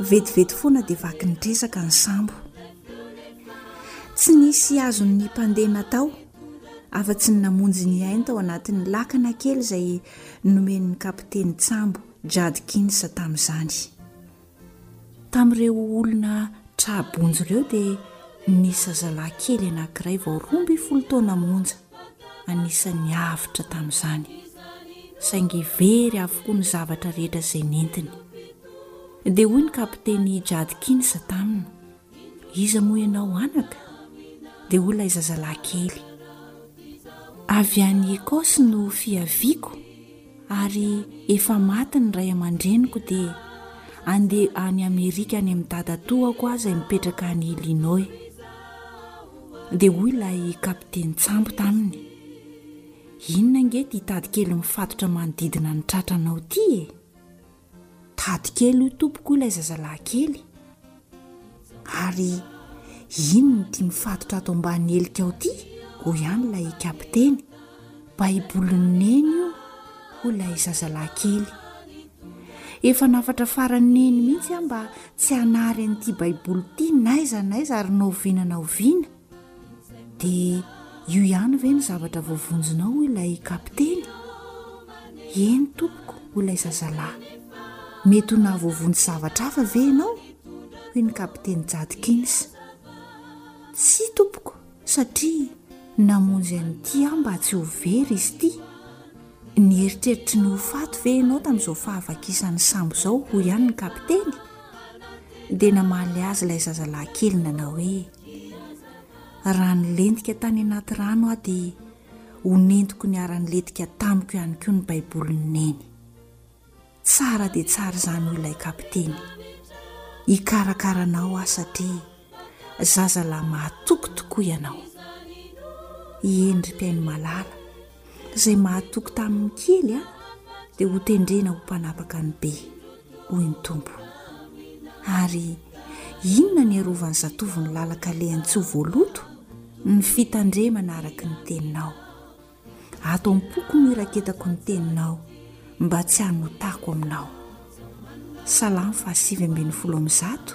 Vetivety foana dia vaky nitresaka ny sambo. Tsy nisy azon'ny mpandeha natao afa-tsy ny namonjy ny ainy tao anatin'ny lakana kely izay nomen'ny kapitenin-tsambo Jadkins tamin'izany. Tamin'ireo olona tra-bonjy ireo dia nisy zazalahy kely anankiray vao roa ambin'ny folo taona monja. anisan'ny avotra tamin'izany, saingy very avokoa ny zavatra rehetra izay nentiny. Dia hoy ny kapiteny Jadkins taminy, Iza moa ianao, anaka? Dia hoy ilay zazalahy kely, Avy any Ecosse no fiaviako. ary efa maty ny ray aman-dreniko dia andeha any Amerika any amin'ny dadatoako aho izay mipetraka any Illinois. Dia hoy ilay kapiteny tsambo taminy, Inona ange ity tady kely mifatotra manodidina ny tratranao ity e? Tady kely io tompoko ilay zazalahy kely. Ary inona ity mifatotra ato ambany helika ao ity? Hoy ihany ilay kapiteny. Baibolin'i Neny io, hoy ilay zazalahy kely. Efa nafatra faran'i Neny mihitsy aho mba tsy hanary an'ity Baiboly ity n'aiza n'aiza ary na oviana na oviana. Dia io ihany ve no zavatra voavonjinao hoy ilay kapiteny? Eny tompoko hoy ilay zazalahy. Mety ho nahavoavonjy zavatra hafa ve ianao? hoy ny kapiteny Jadkins. Tsia tompoko satria namonjy an'ity aho mba tsy ho very izy ity. Nieritreritry ny ho faty ve ianao tamin'izao fahavakisan'ny sambo izao hoy ihany ny kapiteny? Dia namaly azy ilay zazalahy kely nanao hoe. Raha nilentika tany anaty rano aho dia ho nentiko niara-nilentika tamiko ihany koa ny Baibolin'i Neny. Tsara dia tsara izany hoy ilay kapiteny. Hikarakara anao aho satria zazalahy mahatoky tokoa ianao. Eny ry mpihaino malala. Izay mahatoky tamin'ny kely dia hotendrena ho mpanapaka ny be, hoy ny Tompo. Ary inona no hiarovan'ny zatovo ny lalan-kalehany tsy ho voaloto? Ny fitandremana araka ny teninao. Ato am-poko no iraketako ny teninao mba tsy hanotako aminao. Salamo fahasivy ambin'ny folo amby zato.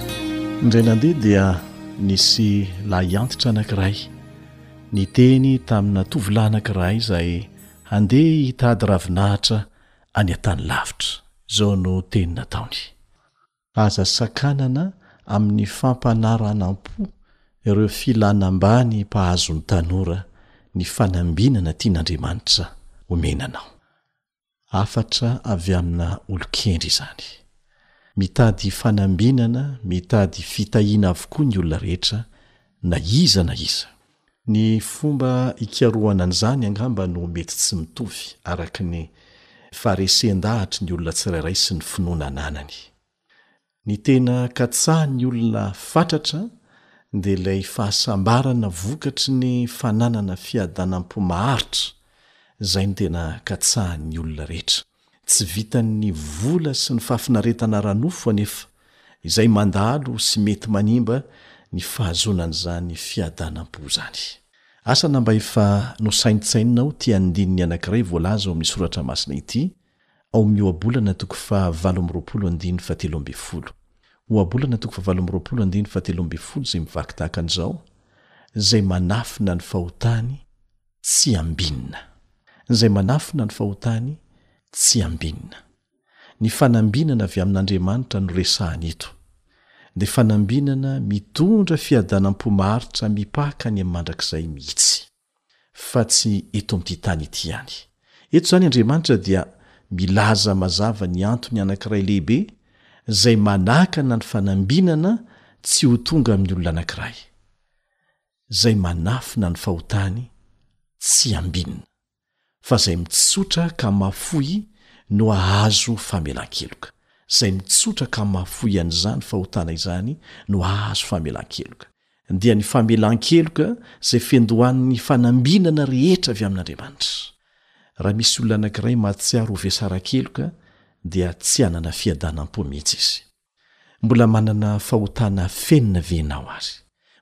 Indray nandeha dia nisy lahiantitra anankiray niteny tamina tovolahy anankiray izay handeha hitady ravinahitra any an-tany lavitra. Izao no teny nataony, Aza sakanana amin'ny fampanaranam-po ireo filana ambany mpahazo ny tanora ny fanambinana tian'Andriamanitra omena anao. Hafatra avy amina olon-kendry izany. Mitady fanambinana, mitady fitahiana avokoa ny olona rehetra, na iza na iza. Ny fomba hikarohana an'izany angamba no mety tsy mitovy, araka ny faharesen-dahatry ny olona tsirairay sy ny finoana ananany. Ny tena katsahan'ny olona fatratra dia ilay fahasambarana vokatry ny fananana fiadanam-po maharitra, izay no tena katsahan'ny olona rehetra. Tsy vitan'ny vola sy ny fahafinaretana ara-nofo anefa, izay mandalo sy mety manimba ny fahazoana an'izany fiadanam-po izany. Asa na mba efa nosaintsainina ao ity andininy anankiray voalaza ao amin'ny soratra masina ity, ao amin'ny Ohabolana toko faha valo amby roapolo andininy faha telo ambin'ny folo. Ohabolana toko faha valo amby roapolo andininy faha telo ambin'ny folo izay mivaky tahaka an'izao, Izay manafina ny fahotany tsy ambinina. Izay manafina ny fahotany tsy ambinina. Ny fanambinana avy amin'Andriamanitra no resahana eto. Dia fanambinana mitondra fiadanam-po maharitra mipaka any amin'ny mandrakizay mihitsy. fa tsy eto amin'ity tany ity ihany. Eto izany Andriamanitra dia milaza mazava ny antony anankiray lehibe izay manakana ny fanambinana tsy ho tonga amin'ny olona anankiray, izay manafina ny fahotany tsy ambinina. fa zay mitsotra ka mafoy no hahazo famelankeloka, zay mitsotra ka mafoy an'izany fahotana izany no hahazo famelankeloka, dia ny famelankeloka zay fendohan'ny fanambinana rehetra avy amin'Andriamanitra. Raha misy olona anankiray mahatsiaro ho vesarakeloka dia tsy hanana fiadanam-po mihitsy izy. Mbola manana fahotana afenina ve ianao ary?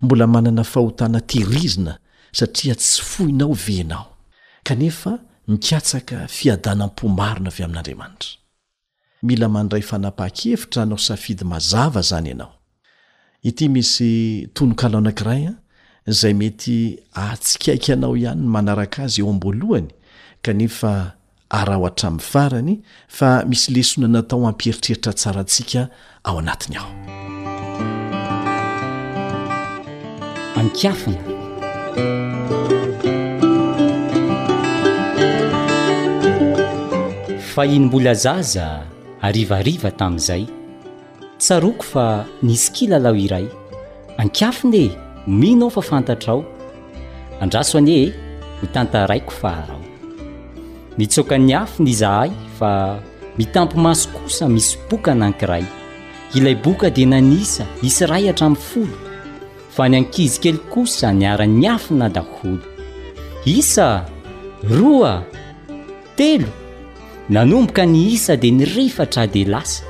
Mbola manana fahotana tehirizina satria tsy foinao ve ianao, kanefa mikatsaka fiadanam-po marina avy amin'Andriamanitra? Mila mandray fanapahan-kevitra hanao safidy mazava izany ianao. Ity misy tononkalo anankiray izay mety hahatsikaiky anao ihany ny manaraka azy eo am-boalohany, kanefa Araho hatramin'ny farany fa misy lesona natao hampieritreritra tsara antsika ao anatiny ao. Ankiafina. Fahiny mbola zaza, harivariva tamin'izay. Tsaroako fa nisy kilalao iray, Ankafona e! Mino aho fa fantatrao. Andraso anie e! Ho tantaraiko faharao. Nitsoaka ny afo ny izahay fa mitampi-maso kosa misy boka anankiray. Ilay boka dia nanisa hisy iray hatramin'ny folo, fa ny ankizy kely kosa niara-niafina daholo. Isa! Roa! Telo! Nanomboka ny isa dia nirifatra dia lasa.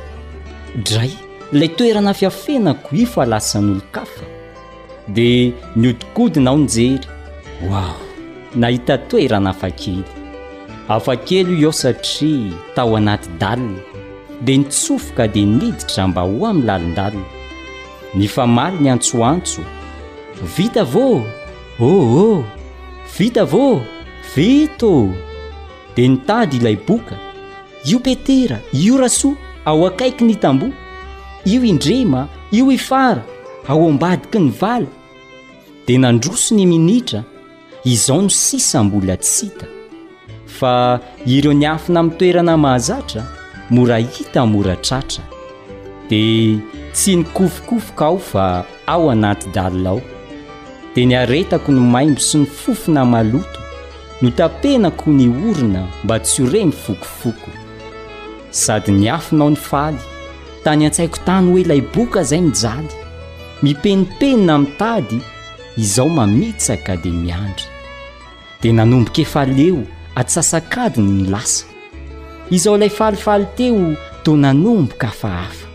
Dray, ilay toerana fiafenako io fa lasan'olon-kafa. Dia nihodinkodina aho nijery. Wow! Nahita toerana hafakely. Hafakely io aho satria tao anaty dalle. Dia nitsofoka dia niditra mba ho amin'ny lalin-dalle. Nifamaly ny antsoantso. Vita vao! Oh oh! Vita vao! Vita ô! Dia nitady ilay boka, io Petera, io Rasoa, ao akaiky ny tamboho, io i Ndrema, io i Fara, ao ambadiky ny vala. Dia nandroso ny minitra, izao no sisa mbola tsy hita. Fa ireo niafina amin'ny toerana mahazatra, mora hita, mora tratra. Dia tsy nikofokofoka aho fa... Ao anaty dalina ao dia ny aretako ny maimbo sy ny fofona maloto no tapena koa ny orona mba tsy ho re ny fokofoko. Sady ny afona ao ny faly, tany an-tsaiko tany hoe ilay boka izay mijaly, mipenipenina mitady, izao mamitsaka dia miandry. Dia nanomboka efa leo atsasak'adiny ny lasa. Izao ilay falifaly teo toa nanomboka hafahafa.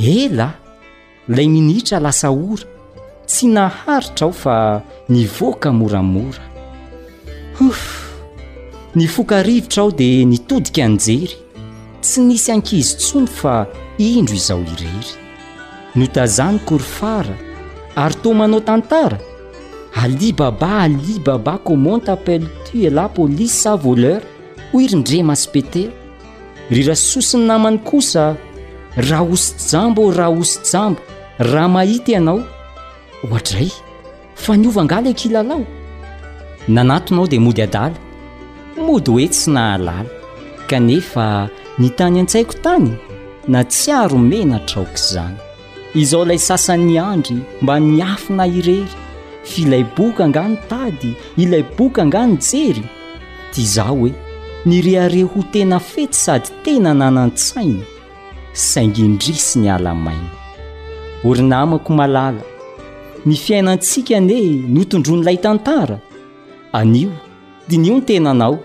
Ela a! Ilay minitra lasa ora, tsy naharitra aho fa nivoaka moramora. Huff! Nifoka rivotra aho dia nitodika nijery, tsy nisy ankizy tsony fa indro izao irery. Notazaniko ry fara, ary toa manao tantara, Alibaba, Alibaba, comment t'appelles-tu, elah, police sa voleur? hoy ry ndrema sy petera. Ry rasoa sy ny namany kosa raha osy jambo ô raha osy jambo raha mahita ianao ohatray fa niova angaha ilay kilalao nanatona aho dia mody adala mody hoe tsy nahalala kanefa ny tany an-tsaiko tany na tsiaro menatra aok'izany Izao ilay sasany niandry mba niafina irery Filay boka angaha nitady, ilay boka angaha nijery Dia izaho hoe nirehareha ho tena fety sady tena nanan-tsaina Saingy indrisy ny ala maina O ry namako malala, ny fiainantsika anie notondroin'ilay tantara Anio Diniho ny tenanao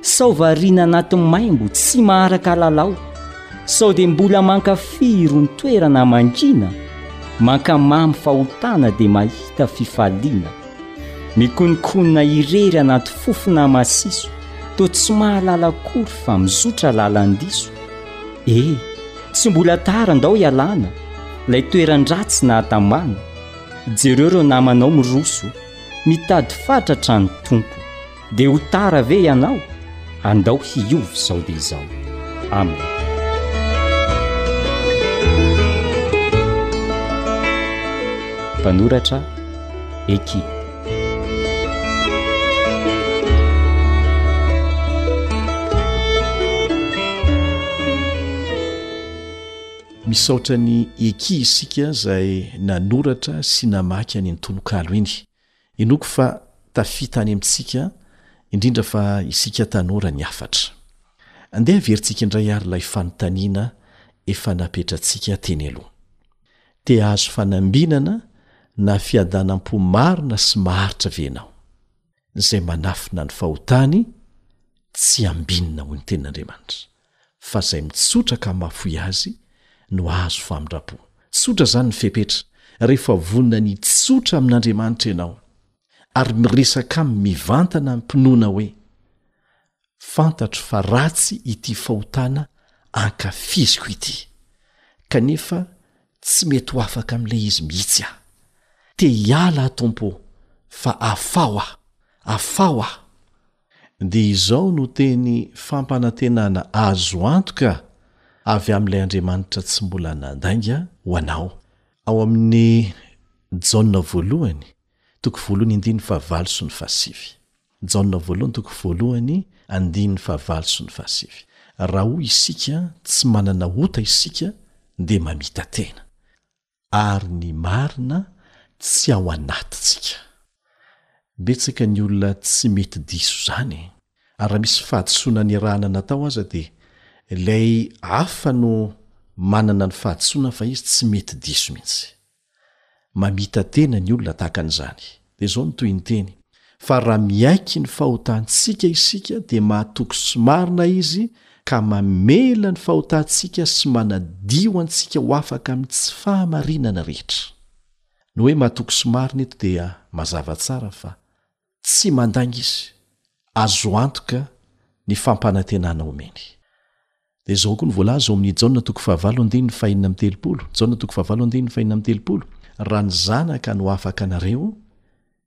Sao variana anaty maimbo tsy maharaka lalao Sao dia mbola mankafy irony toerana mangina Mankamamy fahotana dia mahita fifaliana Mikononkonona irery anaty fofona masiso Toa tsy mahalala akory fa mizotra lalan-diso Eh, tsy mbola tara ndao ialana Ilay toeran-dratsy nahatambana Jereo ireo namanao miroso Mitady fatratra ny Tompo. Dia ho tara ve ianao? Andao hiova izao dia izao. Amen. Mpanoratra, Eky. Misaotra an'i Eki isika izay nanoratra sy namaky an'iny tononkalo iny. Inoako fa tafita any amintsika, indrindra fa isika tanora ny hafatra. Andeha averintsika indray ary ilay fanontaniana efa napetratsika teny aloha. Te hahazo fanambinana na fiadanam-po marina sy maharitra ve ianao? izay manafina ny fahotany tsy ambinina hoy ny tenin'Andriamanitra, fa izay mitsotra ka mahafoy azy no hahazo famindrampo. Tsotra izany ny fepetra rehefa vonona ny hitsotra amin'Andriamanitra ianao ary miresaka aminy mivantana amim-pinoana hoe, Fantatro fa ratsy ity fahotana ankafiziko ity, kanefa tsy mety ho afaka amin'ilay izy mihitsy aho. Te hiala aho, Tompo ô, fa afaho aho! Afaho aho! Dia izao no teny fampanantenana azo antoka avy amin'ilay Andriamanitra tsy mbola nandainga ho anao, ao amin'ny Jaona voalohany, toko voalohany andininy fahavalo sy ny fahasivy. Jaona voalohany toko voalohany andininy fahavalo sy ny fahasivy. Raha hoy isika tsy manana ota isika dia mamita tena, ary ny marina tsy ao anatintsika. Betsaka ny olona tsy mety diso izany, ary raha misy fahadisoana niarahana natao aza dia ilay hafa no manana ny fahadisoana fa izy tsy mety diso mihitsy. Mamita-tena ny olona tahaka an'izany. Dia izao no tohin'ny Teny, Fa raha miaiky ny fahotantsika isika, dia mahatoky sy marina Izy ka mamela ny fahotantsika sy manadio antsika ho afaka amin'ny tsy fahamarinana rehetra. Ny hoe mahatoky sy marina eto dia mazava tsara fa. Tsy mandainga izy. Azo antoka ny fampanantenana omeny. Dia izao koa no voalaza ao amin'ny Jaona toko fahavalo andininy fahenina amby telopolo, Jaona toko fahavalo andininy fahenina amby telopolo, Raha ny Zanaka no afaka anareo,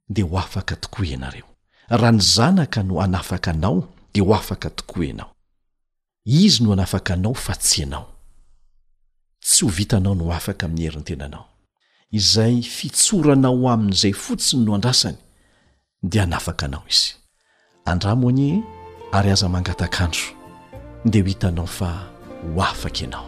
dia ho afaka tokoa ianareo. Raha ny Zanaka no hanafaka anao, dia ho afaka tokoa ianao. Izy no hanafaka anao fa tsy ianao. Tsy ho vitanao ny ho afaka amin'ny herin'ny tenanao. Izay fitsoranao aminy izay fotsiny no andrasany dia hanafaka anao Izy. Andramo anie ary aza mangataka andro dia ho hitanao fa ho afaka ianao.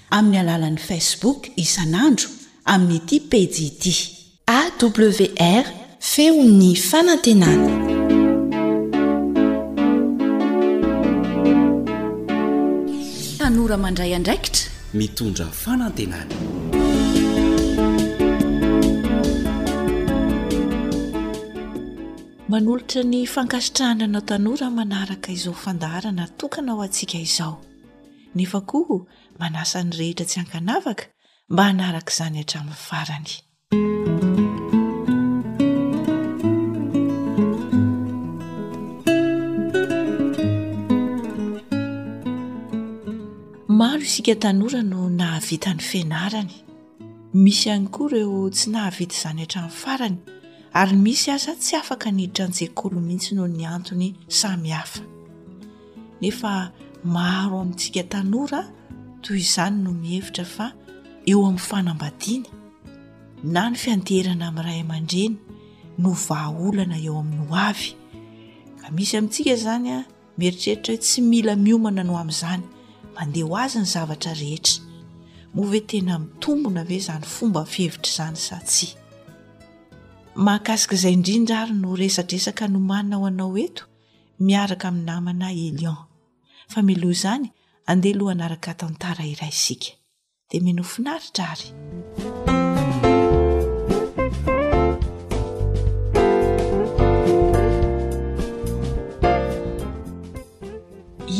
amin'ny alalan'ny Facebook isan'andro amin'ity pejy ity. AWR, Feon'ny fanantenana. Tanora mandray andraikitra. Mitondra fanantenana. Manolotra ny fankasitrahana anao tanora manaraka izao fandaharana tokana ho antsika izao. nefa koa manasa ny rehetra tsy ankanavaka mba hanaraka izany hatramin'ny farany. Maro isika tanora no nahavita ny fianarany. Misy ihany koa ireo tsy nahavita izany hatramin'ny farany ary misy aza tsy afaka niditra an-tsekoly mihitsy noho ny antony samihafa. nefa maro amintsika tanora toy izany no mihevitra fa eo amin'ny fanambadiana na ny fianteherana amin'ny ray aman-dreny no vahaolana eo amin'ny ho avy ka misy amintsika izany a mieritreritra hoe tsy mila miomana no amin'izany mandeha ho azy ny zavatra rehetra moa ve tena mitombona ve izany fomba fihevitra izany sa tsy mahakasika izay indrindra ary no resadresaka nomanina ho anao eto miaraka amin'ny namana Elion. Fa miloha izany, andeha aloha hanaraka tantara iray isika. Dia mino finaritra ary.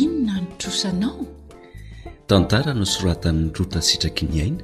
Inona no trosanao? Tantara nosoratan'i Rota Sitraky ny aina,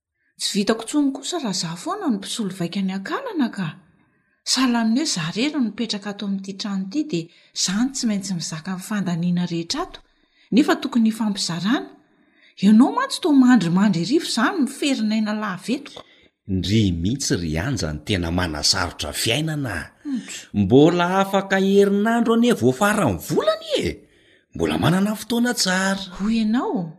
Tsy vitako intsony kosa raha izaho foana no mpisolo vaika ny akalana ka! Sahalan'ny hoe izaho irery no mipetraka ato amin'ity trano ity dia izaho no tsy maintsy mizaka ny fandaniana rehetra ato, nefa tokony hifampizarana. Ianao mantsy toa mandrimandry hariva izany miferina aina lava eto ka! Ndryy mihitsy ry Anja ny tena manasarotra fiainana a! Mbola afaka herinandro anie vao faran'ny volana e! Mbola manana fotoana tsara! Hoy ianao?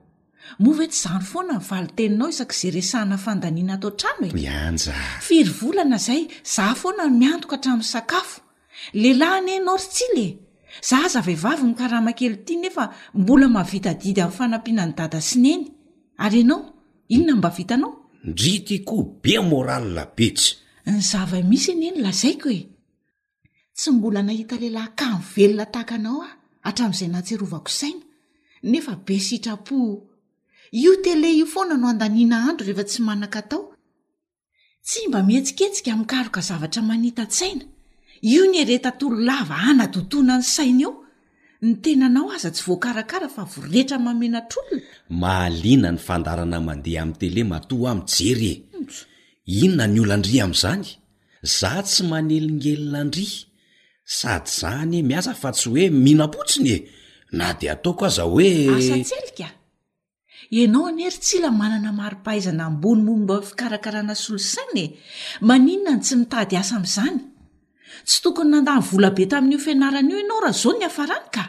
Moa ve tsy izany foana ny valin-teninao isak'izay resahana fandaniana ato an-trano e? Mianja. Firy volana izay za foana no miantoka hatramin'ny sakafo. Lehilahy anie ianao ry Tsily e! Za aza vehivavy mikarama kely ity nefa mbola mahavita adidy amin'ny fanampiana an'i Dada sy Neny. Ary ianao, inona no mba vitanao? Ndrii ty koa be morale betsy. Ny zava-misy anie no lazaiko e! Tsy mbola nahita lehilahy kamo velona tahaka anao aho hatramin'izay nahatsiarovako saina, nefa be sitrapo. Io tele io foana no andaniana andro rehefa tsy manan-katao. Tsy mba mihetsiketsika mikaroka zavatra manita-tsaina. Io ny hereta tololava hanadotoana ny saina eo. Ny tenanao aza tsy voakarakara fa voretra mamenatr'olona. Mahaliana ny fandaharana mandeha amin'ny tele matoa aho mijery e! Inona ny olan-dry amin'izany? Za tsy manelingelina ndry. Sady za anie miasa fa tsy hoe mihinam-potsiny e! Na dia ataoko aza hoe. Asa an-tselika? Ianao anie ry Tsila manana mari-pahaizana ambony momba ny fikarakarana solosaina e! Maninona no tsy mitady asa amin'izany? Tsy tokony nandany vola be tamin'io fianarana io ianao raha izao ny hafarany ka!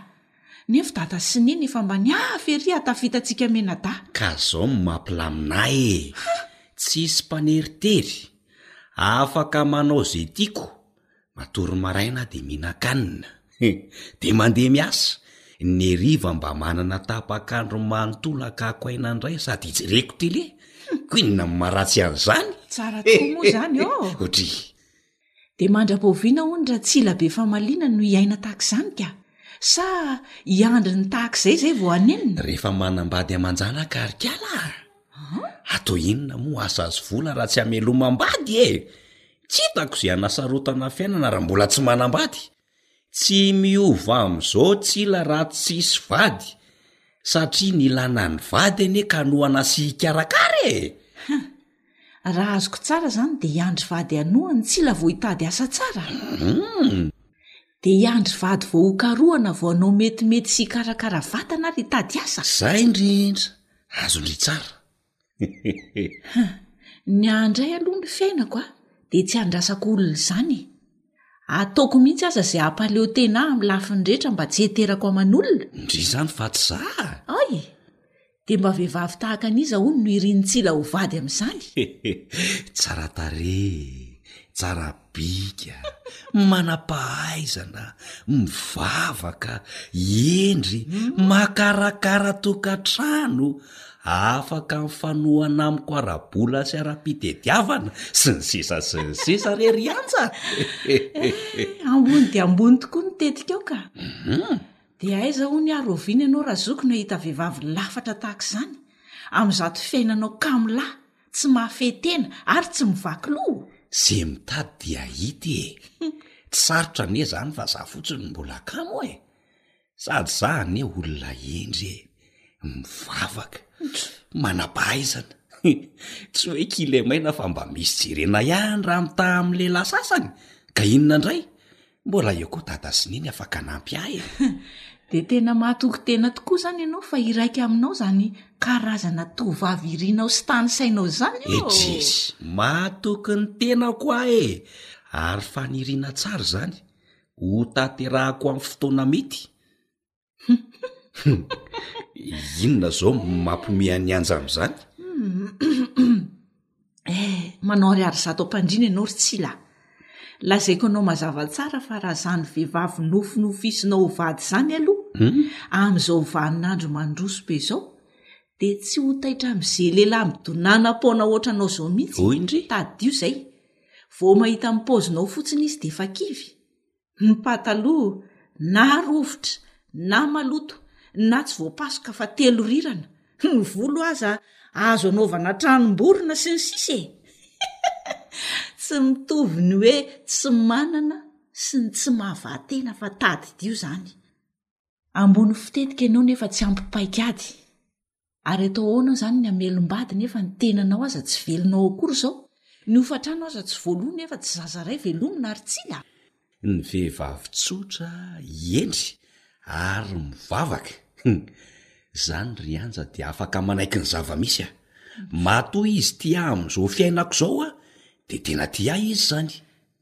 Nefa dada sy neny efa mba nihafa ery hatafitantsika mianadahy. Ka zao no mampilamina ahy e! Tsisy mpaneritery. Afaka manao izay tiako, matory maraina dia mihinan-kanina, dia mandeha miasa, ny hariva mba manana tapak'andro manontolo hakako aina indray sady hijereko tele, koa inona no maharatsy an'izany? Tsara tokoa moa izany ô! Ohatry. Dia mandra-pahoviana hono raha tsy ila be famaliana no hiaina tahaka izany ka? Sa hiandry ny tahaka izay izay vao hanenina? Rehefa manambady aman-janaka ary kala? Atao inona moa asa azy vola raha tsy hamelomam-bady e! Tsy hitako izay hanasarotana fiainana raha mbola tsy manam-bady. Tsy miova amin'izao Tsila raha tsisy vady, satria ny ilana ny vady anie kanohana sy hikarakara e! Raha azoko tsara izany dia hiandry vady hanohana Tsila vao hitady asa tsara? Dia hiandry vady vao hokarohana vao hanao metimety sy hikarakara vatana ary hitady asa? Izay indrindra! azo ndry tsara ny ahy indray aloha ny fiainako a dia tsy andrasako olona izany e ataoko mihitsy aza izay hampaleo tena ahy amin'ny lafiny rehetra mba tsy heterako aman'olona ndry izany fa tsy za ay dia mba vehivavy tahaka an'iza hono no irin'ny tsila ho vady amin'izany tsara tare tsara Bika, manam-pahaizana, mivavaka, hendry, makarakara tokantrano, afaka mifanohana amiko ara-bola sy ara-pitediavana, sy ny sisa sy ny sisa re ry Anja eh! Ambony dia ambony tokoa ny tetikao ka! Dia aiza hono ary oviana ianao Razoko no hahita vehivavy lafatra tahaka izany amin'izato fiainanao kamo lahy Tsy mahafehy tena ary tsy mivaky loha. Ze mitady dia ahita e! Tsy sarotra anie zany fa za fotsiny no mbola kamo e! Sady za anie olona hendry e! Mivavaka, manampahaizana, tsy hoe kilemaina fa mba misy jerena ihany raha mitaha amin'ny lehilahy sasany, ka inona indray? Mbola eo koa dada sy neny afaka hanampy ahy e! Dia tena mahatoky tena tokoa izany ianao fa iraika aminao izany karazana tovovavy irinao sy tanisainao izany ô! Ejees! Mahatoky ny tenako aho e! Ary faniriana tsara izany, hotanterahako amin'ny fotoana mety. Inona izao mampiomehy an'i Anja amin'izany? Eh, manao ariary zato am-pandriana ianao ry Tsila. Lazaiko anao mazava tsara fa raha izany vehivavy nofinofisinao ho vady izany aloha, hmm? amin'izao vaninandro mandroso be izao, dia tsy ho taitra amin'izay lehilahy midonanam-paona ohatranao izao mihitsy. Hoy indry? Tadidio izay. Vao mahita ny paozinao fotsiny izy dia efa kivy. ny pataloha na rovitra na maloto na tsy voapasoka fa telo rirana, ny volo aza azo anaovana hatranom-borona sy ny sisa e! Tsy mitovy ny hoe tsy manana sy ny tsy mahavaha-tena fa tadidio izany. Ambony fitetika ianao nefa tsy ampy paik'ady. Ary atao ahoana izany ny hamelom-bady nefa ny tenanao aza tsy velona ao akory izao? Ny hofan-trano aza tsy voaloa nefa tsy zaza iray velomina ary tsila? Ny vehivavy tsotra hendry ary mivavaka, hum! izany ry Anja dia afaka manaiky ny zava-misy a! Matoa izy tia ahy amin'izao fiainako izao a! dia tena tia ahy izy izany.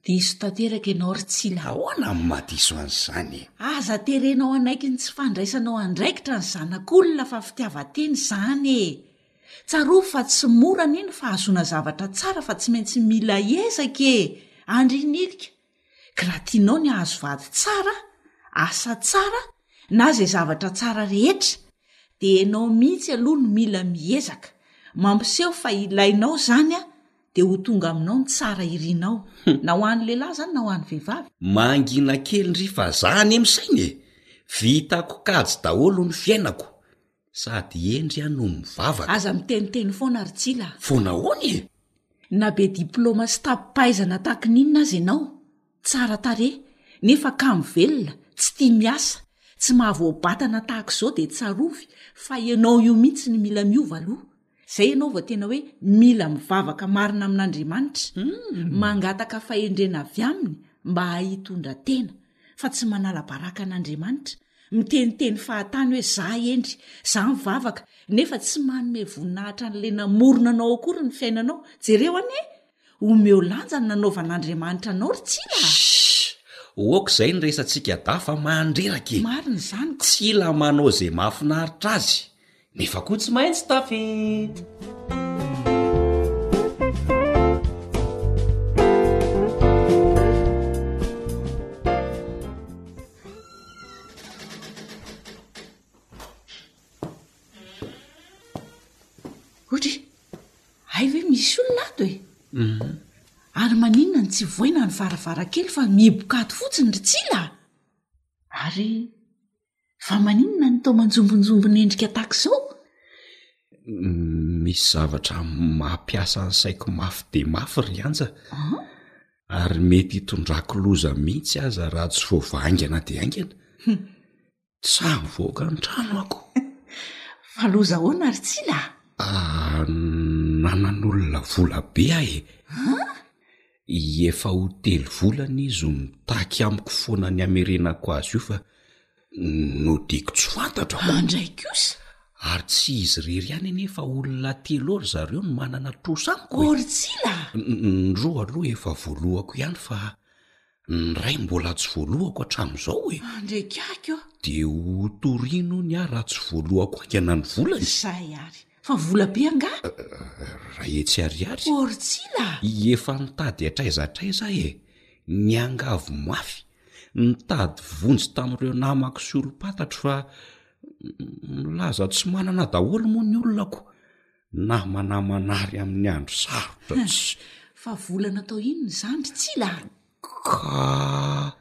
Diso tanteraka ianao ry Tsila. Ahoana amin'ny maha diso an'izany e? Aza terenao hanaiky ny tsy fandraisanao andraikitra ny zanak'olona fa fitiavan-tena izany e! Tsarovy fa tsy mora anie ny fahazoana zavatra tsara fa tsy maintsy mila ezaka e! Andrinilika, ka raha tianao ny hahazo vady tsara, asa tsara, na izay zavatra tsara rehetra, dia ianao mihitsy aloha no mila miezaka, mampiseho fa ilainao izany a! dia ho tonga aminao ny tsara irinao, na ho an'ny lehilahy izany na ho an'ny vehivavy. Mangina kely ndry fa za anie misaina e! Vitako kajy daholo ny fiainako sady hendry aho no mivavaka. Aza miteniteny foana ry Tsila a! Vao nahoana e? Na be diplaoma sy tabi-pahaizana tahaka ny inona aza ianao Tsara tarehy, nefa kamo velona, tsy tia miasa, tsy mahavoabatana tahaka izao dia tsarovy fa ianao io mihitsy no mila miova aloha. Izay ianao vao tena hoe mila mivavaka marina amin'Andriamanitra, mangataka fahendrena avy Aminy mba hitondra tena, fa tsy manala baraka an'Andriamanitra, miteniteny fahatany hoe za hendry, za mivavaka, nefa tsy manome voninahitra an'ilay namorona anao akory ny fiainanao. Jereo anie! Omeo lanja ny nanaovan'Andriamanitra anao ry Tsila a! Shh! Ok izay ny resatsika da fa mandreraka e! Marina izany ko! Tsila manao izay mahafinaritra azy nefa koa tsy maintsy tafita! Otry, hay ve misy olona ato e? Mhm. Ary maninona no tsy voaina ny varavarankely fa mihiboka ato fotsiny ry Tsila? Ary fa maninona no toa manjombonjombon'endrika tahaka izao? Misy zavatra mampiasa ny saiko mafy dia mafy ry Anja. An? Ary mety hitondrako loza mihitsy aza raha tsy voavaha haingana dia haingana. Sa mivoaka ny tranoko? Fa loza ahoana ry Tsila a? Nanan'olona vola be aho e! An? Efa ho telo volana izy no mitaky amiko foana ny hamerenako azy io fa nodiako tsy fantatro aho. An dray kosa? Ary tsy izy irery ihany anie fa olona telo eo ry zareo no manana trosa amiko e! Ô ry Tsila a! Ny roa aloha efa voalohako ihany fa Ny ray mbola tsy voalohako hatramin'izao e. Ndraiky aky ô. Dia ho torino ny ahy raha tsy voalohako haingana ny vola e. Izay ary. Fa vola be angaha? Ray etsy ariary. Ortsila! Efa nitady hatraiza hatraiza aho e. Niangavy mafy. Nitady vonjy tamin'ireo namako sy olom-pantatro fa milaza tsy manana daholo moa ny olona ko. namanamana ary amin'ny andro sarotra tsy fa volana atao inona izany ry tsila a ka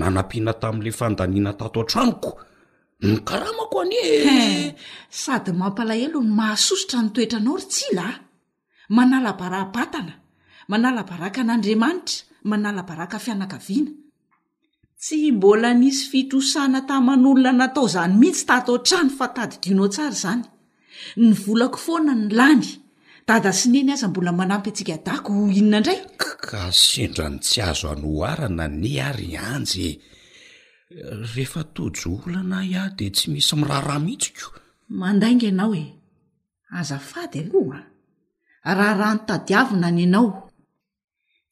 nanampiana tamin'ilay fandaniana tato an-tranoko ny karamako anie eh sady mampalahelo ny mahasosotra ny toetranao ry tsila a manala baraham-batana manala baraka an'andriamanitra manala baraka fianakaviana Tsy mbola nisy fitrosana taman'olona natao izany mihitsy tato an-trano fa tadidio nao tsara izany. Ny volako foana no lany. Dada sy Neny aza mbola manampy antsika a Dago ho inona indray? Kka sendra ny tsy azo anoharana anie ary i Anjy e! Rehefa tojo olana ahy aho dia tsy misy miraharaha mihitsy ko! Mandainga ianao e! Azafady aloha a! Raharaha notadiavina ny anao.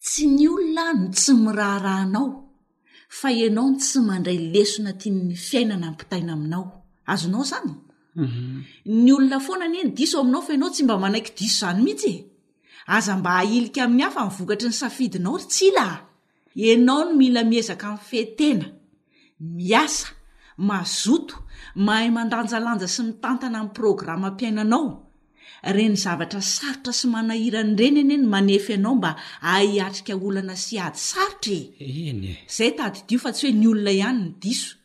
Tsy ny olona no tsy miraharaha anao, fa ianao no tsy mandray lesona tian'ny fiainana ampitaina aminao. Azonao izany? Mhm. Ny olona foana anie ny diso aminao fa ianao tsy mba manaiky diso izany mihitsy e. Aza mba ahilika amin'ny hafa ny vokatry ny safidinao ry Tsila a! Ianao no mila miezaka mifehy tena Miasa, mazoto, mahay mandanjalanja sy mitantana ny programam-piainanao. Ireny zavatra sarotra sy manahirana ireny anie no manefy anao mba hahay hiatrika olana sy ady sarotra e! Eny e! Izay tadidio fa tsy hoe ny olona ihany no diso.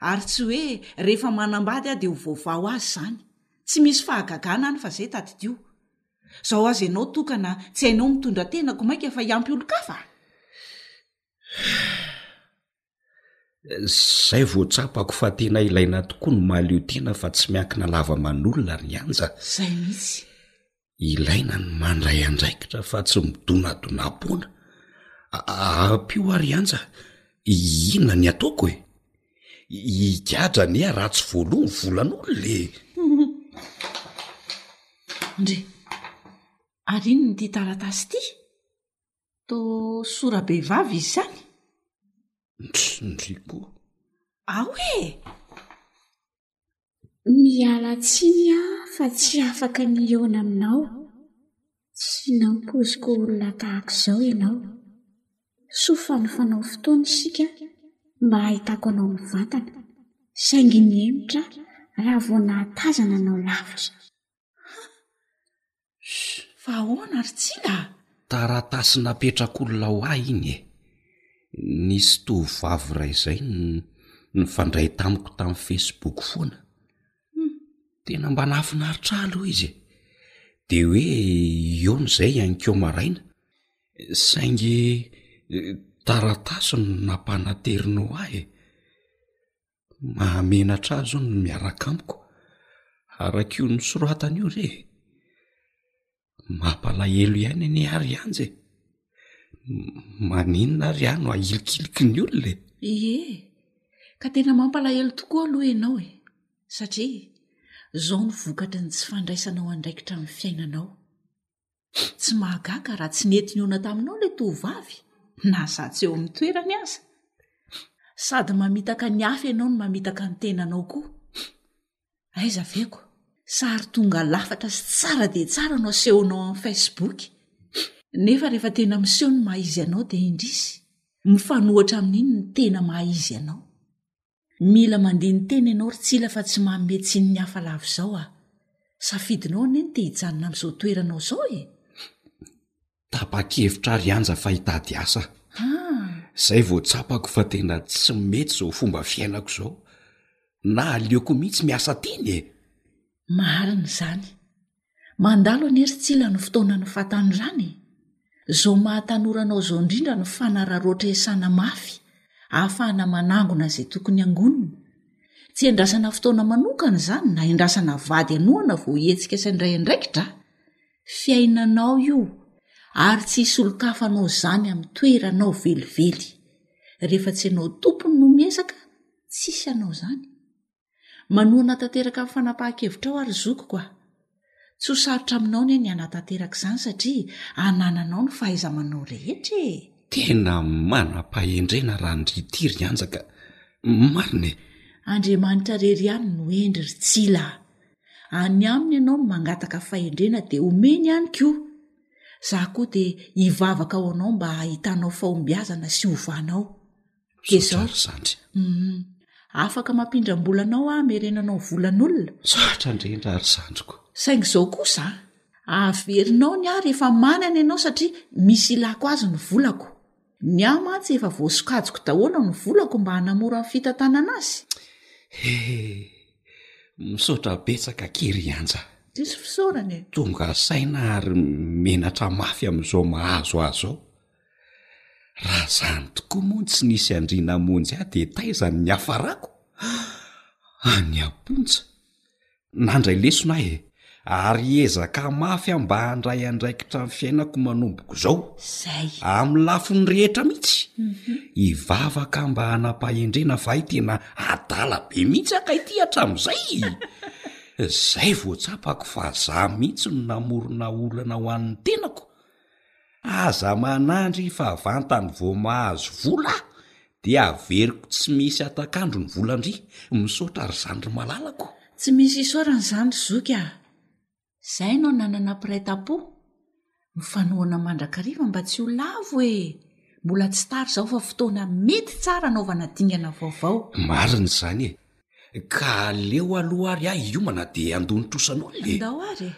Ary tsy hoe rehefa manambady aho dia ho voavaha ho azy izany. Tsy misy fahagagana any fa izay tadidio. Izao aza ianao tokana tsy hainao mitondra tena koa mainka efa hiampy olon-kafa? Zay vao tsapako fa tena ilaina tokoa ny mahaleo tena fa tsy miankina lava aman'olona ry Anja. Zay mihitsy. Ilaina ny mandray andraikitra fa tsy midonadona-poana. Ampio aho ry Anja, inona ny ataoko e? Higadra anie aho raha tsy voaloa ny volan'olona e! Ndry! Ary inona ity taratasy ity? Toa sora-behivavy izy ihany? Tsindriako. Ao e! Miala tsiny aho fa tsy afaka ny hihaona aminao. Tsy nampoiziko olona tahaka izao ianao. Soa fa nifanao fotoana isika mba hahitako anao mivantana, saingy nihemotra aho raha vao nahatazana anao lavitra. Fa ahoana ry Tsila a? Taratasy napetrak'olona ho ahy iny e! Nisy tovovavy iray izay nifandray tamiko tamin'ny Facebook foana. Tena mba nahafinaritra ahy aloha izy e! Dia hoe hihaona izay hiainkeo maraina, saingy taratasy no nampanaterinao ahy e! mahamenatra azy zao ny miaraka amiko arak' io nosoratana io re e mampalahelo ihany anie ah ry anja e maninona ary ahy no ahilikiliky ny olona e ehe ka tena mampalahelo tokoa aloha ianao e satria zao ny vokatry ny tsy fandraisanao andraikitra amin'ny fiainanao Tsy mahagaga raha tsy nety nihaona taminao ilay tovovavy, na za tsy eo amin'ny toerany aza. Sady mamitaka ny hafa ianao no mamitaka ny tenanao koa. Aiza ve ko? Sary tonga lafatra sy tsara dia tsara no asehonao amin'ny Facebook, nefa rehefa tena miseho ny maha-izy anao dia indrisy, mifanohitra amin'iny ny tena maha-izy anao. Mila mandini-tena ianao ry Tsila fa tsy manome tsiny ny hafa lava izao aho. Safidinao anie ny te hijanona amin'izao toeranao izao e! Tapa-kevitra ry Anja fa hitady asa aho. Izay vao tsapako fa tena tsy mety izao fomba fiainako izao. Na aleoko mihitsy miasa teny e! Marina izany. Mandalo anie ry Tsila ny fotoanan'ny fahatanorana e! Zao maha tanora anao zao indrindra ny fanararaotra iasana mafy ahafahana manangona izay tokony hangonina. Tsy endrasana fotoana manokana izany na endrasana vady hanohana vao hihetsika sy handray andraikitra a! Fiainanao io ary tsy hisy olon-kafa hanao izany amin'ny toeranao velively. Rehefa tsy ianao tompony no miezaka, tsisy hanao izany. Manohana tanteraka ny fanapahan-kevitrao ary zokiko a! Tsy ho sarotra aminao anie ny hanatanteraka izany satria anananao ny fahaiza-manao rehetra e! Tena manam-pahendrena Randrity ry Anjaka, marina e! Andriamanitra rery ihany no hendry ry Tsila a! Any aminy ianao no mangataka fahendrena dia omeny ihany koa! Za koa dia hivavaka ho anao mba hahitanao fahombiazana sy hovanao. dia zao ry zandry um afaka mampindram-bola anao aho merenanao volan'olona saotra indrindra ry zandriko saingy izao kosa averinao ny ahy rehefa manana ianao satria misy ilako azy ny volako ny ahy mantsy efa voasokajiko daholo ny volako mba hanamora ny fitantanana azy he misaotra betsaka kery anja tsisy fisaorana e tonga saina ary menatra mafy amin'izao mahazo azy ao Raha zany tokoa moa no tsy nisy andriana hamonjy ahy dia taiza no niafarako? Any am-ponja. Nandray lesona aho e! ary hiezaka mafy aho mba handray andraikitra ny fiainako manomboka izao. Izay. Amin'ny lafiny rehetra mihitsy. Hivavaka aho mba hanam-pahendrena fa hay tena adala be mihitsy aho kay ity hatramin'izay. Izay vao tsapako fa izaho mihitsy no namorona olana ho an'ny tenako Aza manandry fa vantany vao mahazo vola dia averiko tsy misy atakandro ny volandry, misaotra ry zandry malalako. Tsy misy isaorana izany ry zoky ah! Izay no ananana mpiray tampo! Mifanohana mandrakariva mba tsy ho lavo e! Mbola tsy tara izao fa fotoana mety tsara anaovana dingana vaovao. Marina izany e! Ka aleo aloha ary aho hiomana dia handoa ny trosan'olona e! Ndao ary e!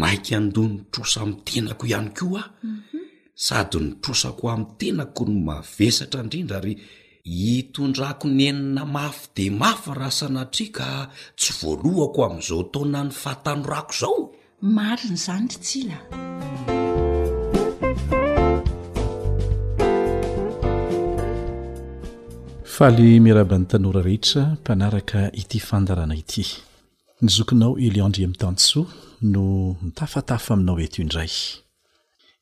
Maika handoa ny trosa amin'ny tenako ihany koa aho. Mhm. Sady ny trosako amin'ny tenako no mavesatra indrindra ary itondrako nenina mafy dia mafy raha sanatria ka tsy voalohako amin'izao taonan'ny fahatanorako izao. Marina izany ry Tsila a! Faly miarahaba ny tanora rehetra mpanaraka ity fandarana ity. Ny zokinao Elio Andriamitansoa no mitafatafa aminao eto indray.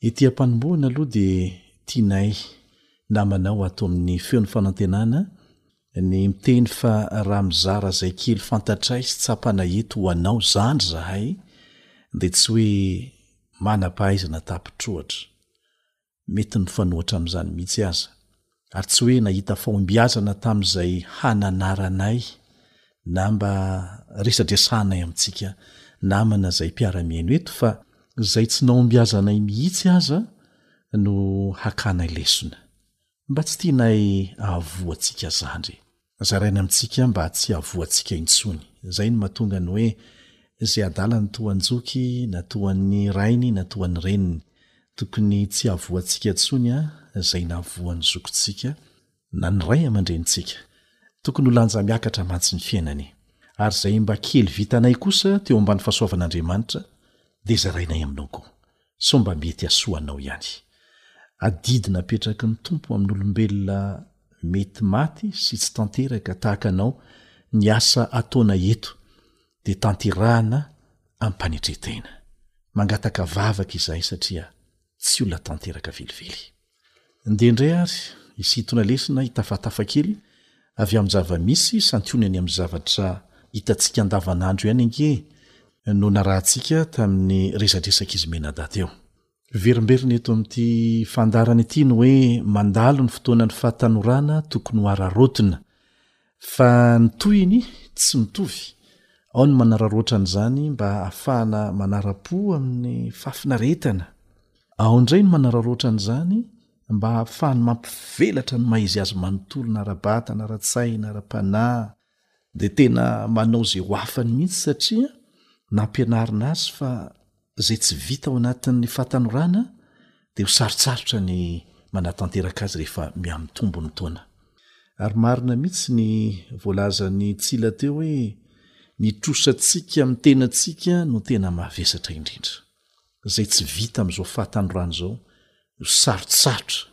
Ety am-panombohana aloha dia tianay namanao ato amin'ny Feon'ny Fanantenana Ny miteny fa raha mizara izay kely fantatray sy tsapanay eto ho anao zandry zahay dia tsy hoe manam-pahaizana tapitr'ohatra. Mety mifanohatra amin'izany mihitsy aza. Ary tsy hoe nahita fahombiazana tamin'izay hananaranay na mba resadresanay amintsika namana izay mpiara-mihaino eto fa izay tsy nahombiazanay mihitsy aza no hakanay lesona. Mba tsy tianay ahavoantsika zandry. Zaraina amintsika mba tsy havoantsika intsony. Zay no mahatonga ny hoe zay adala ny toa an-joky na toa an'ny rainy na toa an'ny reniny. Tokony tsy havoantsika intsony zay nahavoan'ny zokintsika na ny ray aman-drenintsika. Tokony ho lanja miakatra mantsy ny fiainany. Ary zay mba kely vitanay kosa teo ambany fahasoavan'Andriamanitra dia zarainay aminao koa. sao mba mety hasoa anao ihany. Adidy napetraky ny Tompo amin'olombelona mety maty sy tsy tanteraka tahaka anao ny asa ataonay eto dia tanterahana am-panetren-tena. Mangataka vavaka izahay satria tsy olona tanteraka velively. Ndeha indray ary hisintona lesona hitafatafa kely avy amin'ny zava-misy, santionany amin'ny zavatra hitantsika andavanandro ihany ange no narahantsika tamin'ny resadresak'izy mianadahy teo. Verimberina eto amin'ity fandaharana ity ny hoe mandalo ny fotoanan'ny fahatanorana tokony ho araraotina Fa ny tohiny tsy mitovy. Ao ny manararaotra an'izany mba hahafahana manara-po amin'ny fahafinaretana. Ao indray ny manararaotra an'izany mba hahafahany mampivelatra ny maha izy azy manontolona ara-batana, ara-tsaina, ara-panahy. Dia tena manao izay ho afany mihitsy satria nampianarina azy fa izay tsy vita ao anatin'ny fahatanorana dia ho sarotsarotra ny manatanteraka azy rehefa miha-mitombo ny taona. Ary marina mihitsy ny voalazan'i Tsila teo hoe ny trosantsika amin'ny tenantsika no tena mavesatra indrindra. Izay tsy vita amin'izao fahatanorana izao ho sarotsarotra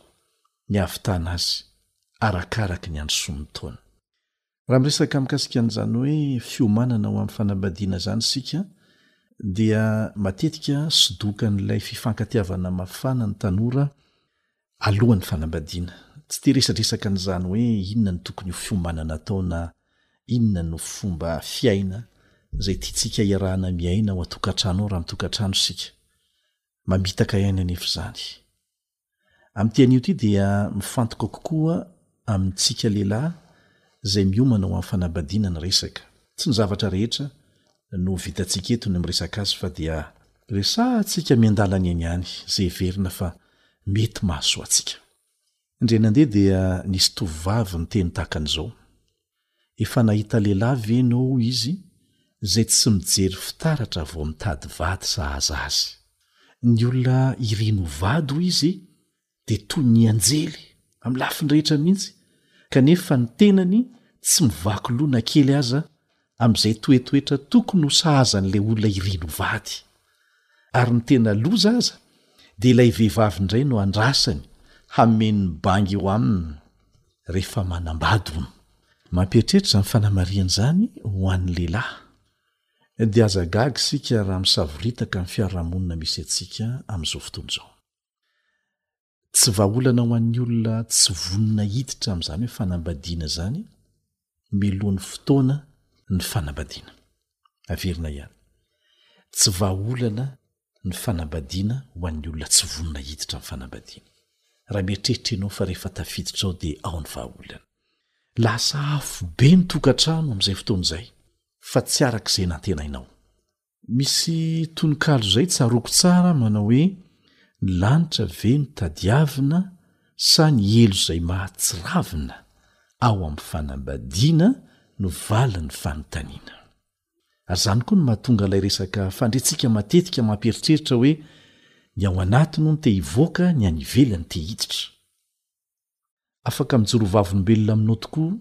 ny hahavitana azy arakaraka ny androsoan'ny taona. Raha miresaka mikasika an'izany hoe fiomanana ho amin'ny fanambadiana izany isika dia matetika sodokan'ilay fifankatiavana mafana ny tanora alohan'ny fanambadiana. Tsy te resadresaka an'izany hoe inona no tokony ho fiomanana atao na inona no fomba fiaina izay tiantsika hiarahana miaina ao an-tokantrano ao raha mitokantrano isika. Mamitaka aina anefa izany. Amin'ity anio ity dia mifantoka kokoa amintsika lehilahy izay miomana ho amin'ny fanabadiana ny resaka. Tsy ny zavatra rehetra no vitantsika eto ny miresaka azy fa dia resahantsika miandalana eny ihany izay heverina fa mety mahasoa antsika. Indray nandeha dia nisy tovovavy niteny tahaka an'izao, Efa nahita lehilahy ve ianao hoy izy izay tsy mijery fitaratra vao mitady vady sahaza azy. Ny olona iriny ho vady hoy izy dia toy ny anjely amin'ny lafiny rehetra mihitsy kanefa ny tenany tsy mivaky loha na kely aza amin'izay toetoetra tokony ho sahazan'ilay olona iriny ho vady. Ary ny tena loza aza dia ilay vehivavy indray no andrasany hameno ny bangy eo aminy. rehefa manambady hono. Mampieritreritra izany fanamarihana izany ho an'ny lehilahy. Dia aza gaga isika raha misavoritaka ny fiarahamonina misy antsika amin'izao fotoana izao. Tsy vahaolana ho an'ny olona tsy vonona hiditra amin'izany hoe fanambadiana izany mialohan'ny fotoana ny fanambadiana. Averina ihany. Tsy vahaolana ny fanambadiana ho an'ny olona tsy vonona hiditra amin'ny fanambadiana. Raha mieritreritra ianao fa rehefa tafiditra ao dia ao ny vahaolana. Lasa afobe ny tokantrano amin'izay fotoana izay fa tsy araka izay nantenainao. Misy tononkalo izay tsaroako tsara manao hoe, Ny lanitra ve no tadiavina sa ny helo izay mahatsiravina ao amin'ny fanambadiana no valin'ny fanontaniana. Ary izany koa no mahatonga ilay resaka fandretsika matetika mampieritreritra hoe ny ao anaty no no te hivoaka, ny any ivelany te hiditra. Afaka mijoro vavolombelona aminao tokoa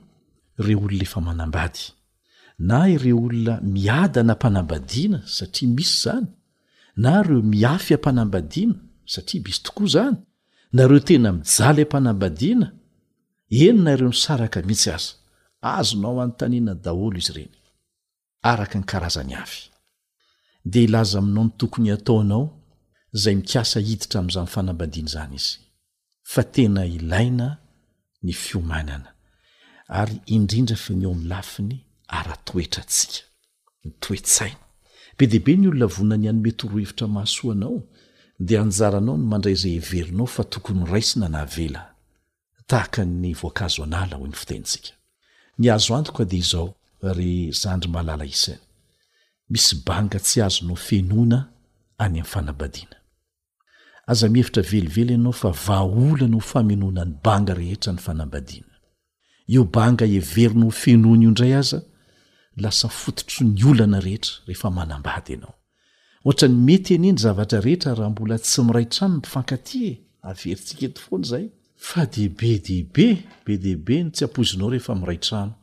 ireo olona efa manambady, na ireo olona miadana am-panambadiana satria misy izany, na ireo mihafy am-panambadiana satria misy tokoa izany, na ireo tena mijaly am-panambadiana, Eny na ireo nisaraka mihitsy aza, azonao anontaniana daholo izy ireny, araka ny karazany avy. Dia hilaza aminao ny tokony hataonao izay mikasa hiditra amin'izany fanambadiana izany izy. Fa tena ilaina ny fiomanana, ary indrindra fa ny eo amin'ny lafiny ara-toetra antsika, ny toe-tsaina. Be dia be ny olona vonona ny hanome torohevitra mahasoa anao, dia anjaranao ny mandray izay heverinao fa tokony ho raisina na avela. tahaka ny voankazo an'ala hoy ny fitenintsika. Ny azo antoka dia izao ry zandry malala isany, misy banga tsy azo nofenoina any amin'ny fanabadiana. Aza mihevitra velively ianao fa vahaolana ho famenoana ny banga rehetra ny fanabadiana. Io banga heverina ho fenoina io indray aza lasa fototry ny olana rehetra rehefa manambady ianao. Ohatran'ny mety anie ny zavatra rehetra raha mbola tsy miray trano ny mpifankatia e! Averintsika eto foana izay. Fa dia be dia be, be dia be ny tsy ampoizinao rehefa miray trano.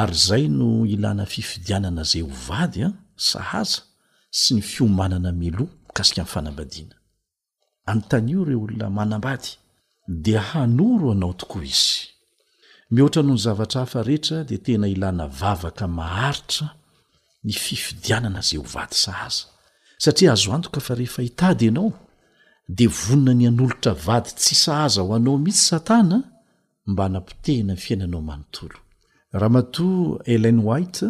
Ary izay no ilana fifidianana izay ho vady an! Sahaza, sy ny fiomanana mialoha mikasika ny fanambadiana. Anontanio ireo olona manambady, dia hanoro anao tokoa izy. Mihoatra noho ny zavatra hafa rehetra, dia tena ilana vavaka maharitra ny fifidianana izay ho vady sahaza, satria azo antoka fa rehefa hitady ianao, dia vonona ny hanolotra vady tsy sahaza ho anao mihitsy Satana, mba hanapotehina ny fiainanao manontolo. Ramatoa Ellen White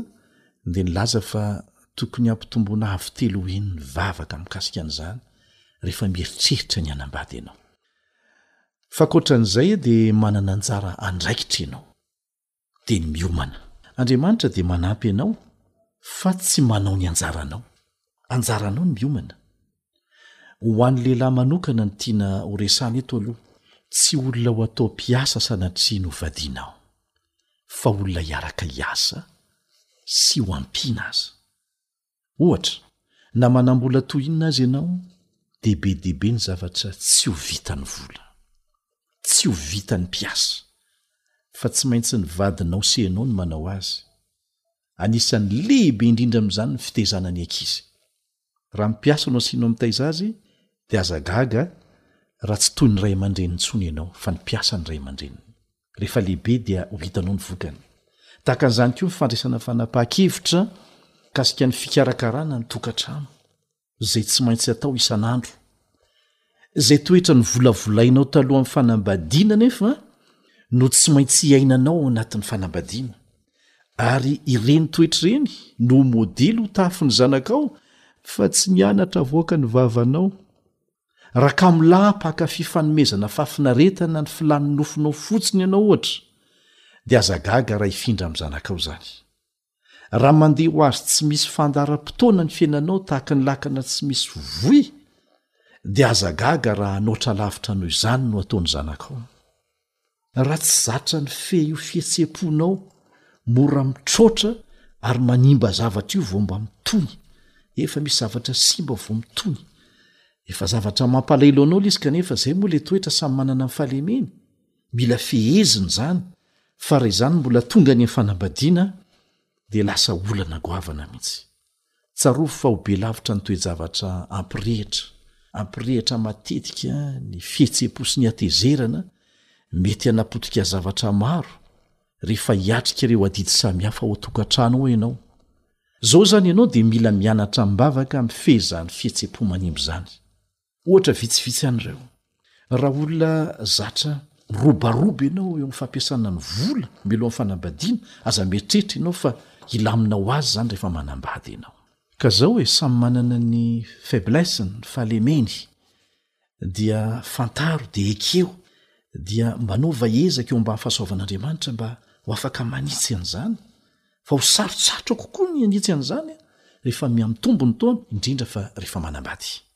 dia nilaza fa tokony hampitomboana avo telo ho eny ny vavaka mikasika an'izany rehefa mieritreritra ny hanambady ianao. Fa ankoatra an'izay dia manana anjara andraikitra ianao, dia ny miomana. Andriamanitra dia manampy anao fa tsy manao ny anjaranao. Anjaranao ny miomana, Ho an'ny lehilahy manokana no tiana ho resahana eto aloha. Tsy olona ho atao mpiasa sanatria no vadianao, fa olona hiaraka hiasa sy ho ampiana aza. Ohatra, na manam-bola toy inona aza ianao, dia be dia be ny zavatra tsy ho vitan'ny vola. Tsy ho vitan'ny mpiasa, fa tsy maintsy ny vadinao sy ianao no manao azy. Anisan'ny lehibe indrindra amin'izany ny fitaizana ny ankizy. Raha ny mpiasa no asianao mitaiza azy dia aza gaga raha tsy toy ny ray aman-dreny intsony ianao fa ny mpiasa ny ray aman-dreniny. Rehefa lehibe dia ho hitanao ny vokany. Tahaka an'izany koa ny fandraisana fanapahan-kevitra mikasika ny fikarakarana ny tokantrano izay tsy maintsy atao isan'andro. Izay toetra novolavolainao talohan'ny fanambadiana anefa no tsy maintsy iainanao ao anatin'ny fanambadiana. Ary ireny toetra ireny no ho modely ho tahafin'ny zanakao fa tsy ny anatra avoaka ny vavanao. Raha kamo lahy mpankafy fanomezana fahafinaretana ny filàn'ny nofonao fotsiny ianao ohatra, dia aza gaga raha hifindra amin'ny zanakao izany. Raha mandeha ho azy tsy misy fandaharam-potoana ny fiainanao tahaka ny lakana tsy misy voi, dia aza gaga raha hanoatra lavitra noho izany no ataon'ny zanakao. Raha tsy zatra nifehy io fihetseham-ponao, mora mitroatra ary manimba zavatra io vao mba mitony, efa misy zavatra simba vao mitony. Efa zavatra mampalahelo anao ilay izy kanefa izay moa ilay toetra samy manana ny fahalemeny. Mila fehezina izany fa raha izany mbola tonga any amin'ny fanambadiana dia lasa olana goavana mihitsy. Tsarovy fa ho be lavitra ny toe-javatra hampirehitra, hampirehitra matetika ny fihetseham-po sy ny hatezerana, mety hanapotika zavatra maro rehefa hiatrika ireo adidy samihafa ao an-tokantrano ao ianao. Izao izany ianao dia mila mianatra am-bavaka mifehy izany fihetseham-po manimba izany. Ohatra vitsivitsy ihany ireo. Raha olona zatra robaroba ianao eo amin'ny fampiasana ny vola mialohan'ny fanambadiana, aza mieritreritra ianao fa hilamina ho azy izany rehefa manambady ianao. Ka izao e, samy manana ny faiblesse-ny, ny fahalemeny, dia fantaro dia ekeo, dia manaova ezaka eo ambany fahasoavan'Andriamanitra mba ho afaka manitsy an'izany, fa ho sarotsarotra kokoa ny hanitsy an'izany rehefa mihamitombo ny taona, indrindra fa rehefa manambady.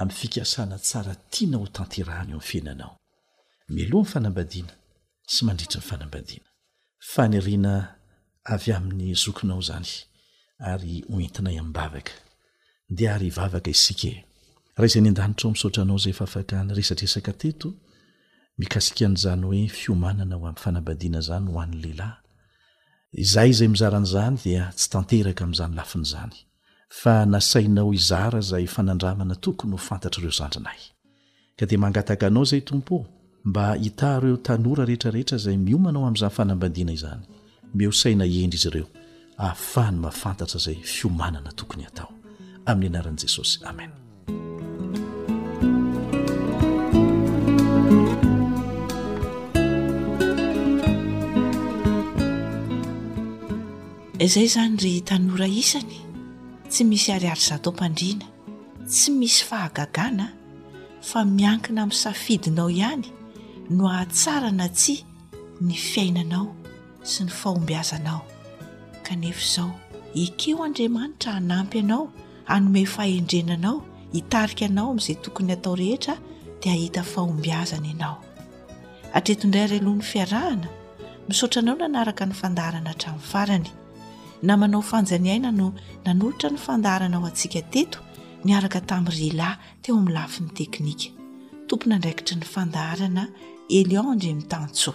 amin'ny fikasana tsara tiana ho tanterahana eo amin'ny fiainanao, mialohan'ny fanambadiana sy mandritra ny fanambadiana. Faniriana avy amin'ny zokinao izany ary ho entinay am-bavaka. Ndeha ary hivavaka isika e! Ray izay any an-danitra ô, misaotra Anao izay efa afaka niresadresaka teto mikasika an'izany hoe fiomanana ho amin'ny fanambadiana izany ho an'ny lehilahy. Izahay izay mizara an'izany dia tsy tanteraka amin'izany lafiny izany. fa nasainao hizara izay fanandramana tokony ho fantatr'ireo zandrinay. Ka dia mangataka Anao izay, Tompo ô, mba hitaro ireo tanora rehetrarehetra izay miomana ho amin'izany fanambadiana izany. Meo saina hendry izy ireo, ahafahany mahafantatra izay fiomanana tokony hatao. Amin'ny anaran'i Jesosy. Amena. Izay izany ry tanora isany, tsy misy ariary zato am-pandriana, tsy misy fahagagana fa miankina amin'ny safidinao ihany no hahatsara na tsia ny fiainanao sy ny fahombiazanao. Kanefa izao, ekeo Andriamanitra hanampy anao. Hanome fahendrena anao, hitarika anao amin'izay tokony atao rehetra dia hahita fahombiazana ianao. Hatreto indray ary aloha ny fiarahana, misaotra anao nanaraka ny fandaharana hatramin'ny farany. Namanao Fanja Ny Aina no nanolotra ny fandaharana ho antsika teto niaraka tamin'i Rila teo amin'ny lafiny teknika. Tompon'andraikitry ny fandaharana, Elion Andriamitansoa.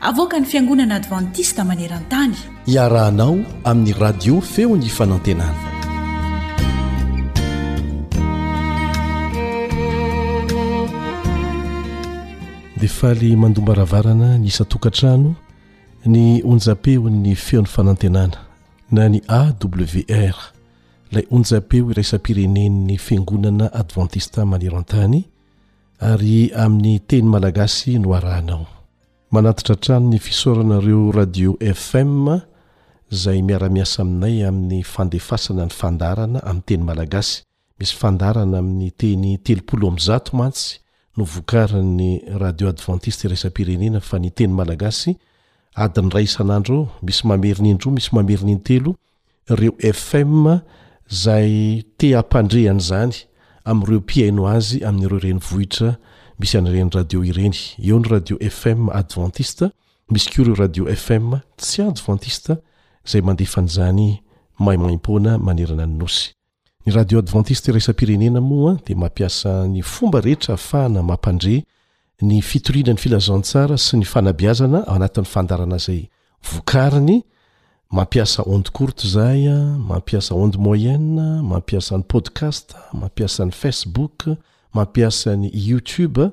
Avoakan'ny Fiangonana Advantista maneran-tany. Iarahanao amin'ny Radio Feon'ny Fanantenana. dia faly mandombaravarana ny isan-tokantrano ny onjam-peon'ny feon'ny fanantenana na ny awr ilay onjam-peo iraisam-pirenen'ny fiangonana advantista maneran-tany ary amin'ny teny malagasy no arahanao Manatitra hatrany ny fisaoranareo Radio FM izay miara-miasa aminay amin'ny fandefasana ny fandaharana amin'ny teny malagasy. Misy fandaharana amin'ny teny telopolo amin'ny zato mantsy no vokarin'ny Radio Adventiste Iraisam-pirenena fa ny teny malagasy adiny iray isan'andro eo, misy mamerina indroa, misy mamerina intelo Ireo FM izay te hampandre an'izany amin'ireo mpihaino azy amin'ireo renivohitra misy an'ireny radio ireny. Eo ny radio FM advantista, misy koa ireo radio FM tsy advantista izay mandefa an'izany maimaimpoana manerana ny Nosy. Ny Radio Advantista Iraisam-pirenena moa dia mampiasa ny fomba rehetra ahafahana mampandre ny fitoriana ny filazantsara sy ny fanabeazana ao anatin'ny fandaharana izay vokariny, mampiasa ondes courtes izahay, mampiasa ondes moyennes, mampiasa ny podcast, mampiasa ny Facebook, mampiasa ny YouTube,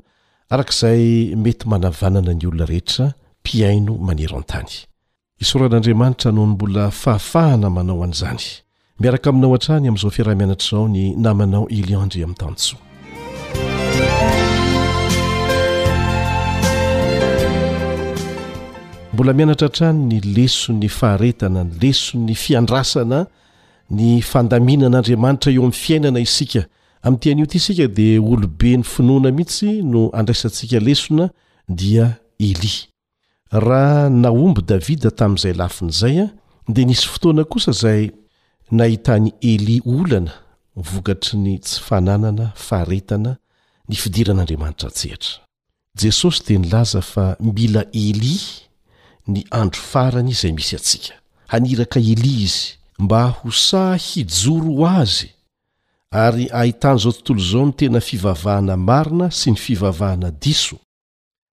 araka izay mety manavanana ny olona rehetra mpihaino maneran-tany. Isaoran'Andriamanitra noho ny mbola fahafahana manao an'izany. Miaraka aminao hatrany amin'izao fiaraha-mianatra izao ny namanao Ilian Ndry amin'ny tany soa. Mbola mianatra hatrany ny leson'ny faharetana, ny leson'ny fiandrasana ny fandaminan'Andriamanitra eo amin'ny fiainana isika. Amin'ity anio ity isika dia olobe ny finoana mihitsy no andraisantsika lesona dia Elia. Raha nahomby Davida tamin'izay lafiny izay, dia nisy fotoana kosa izay nahitan'i Elia olana vokatry ny tsy fananana faharetana ny fidiran'Andriamanitra an-tsehatra. Jesosy dia nilaza fa mila Elia ny andro farany izay misy antsika. Haniraka Elia izy mba ho sahy hijoro ho azy, ary ahitan'izao tontolo izao ny tena fivavahana marina sy ny fivavahana diso.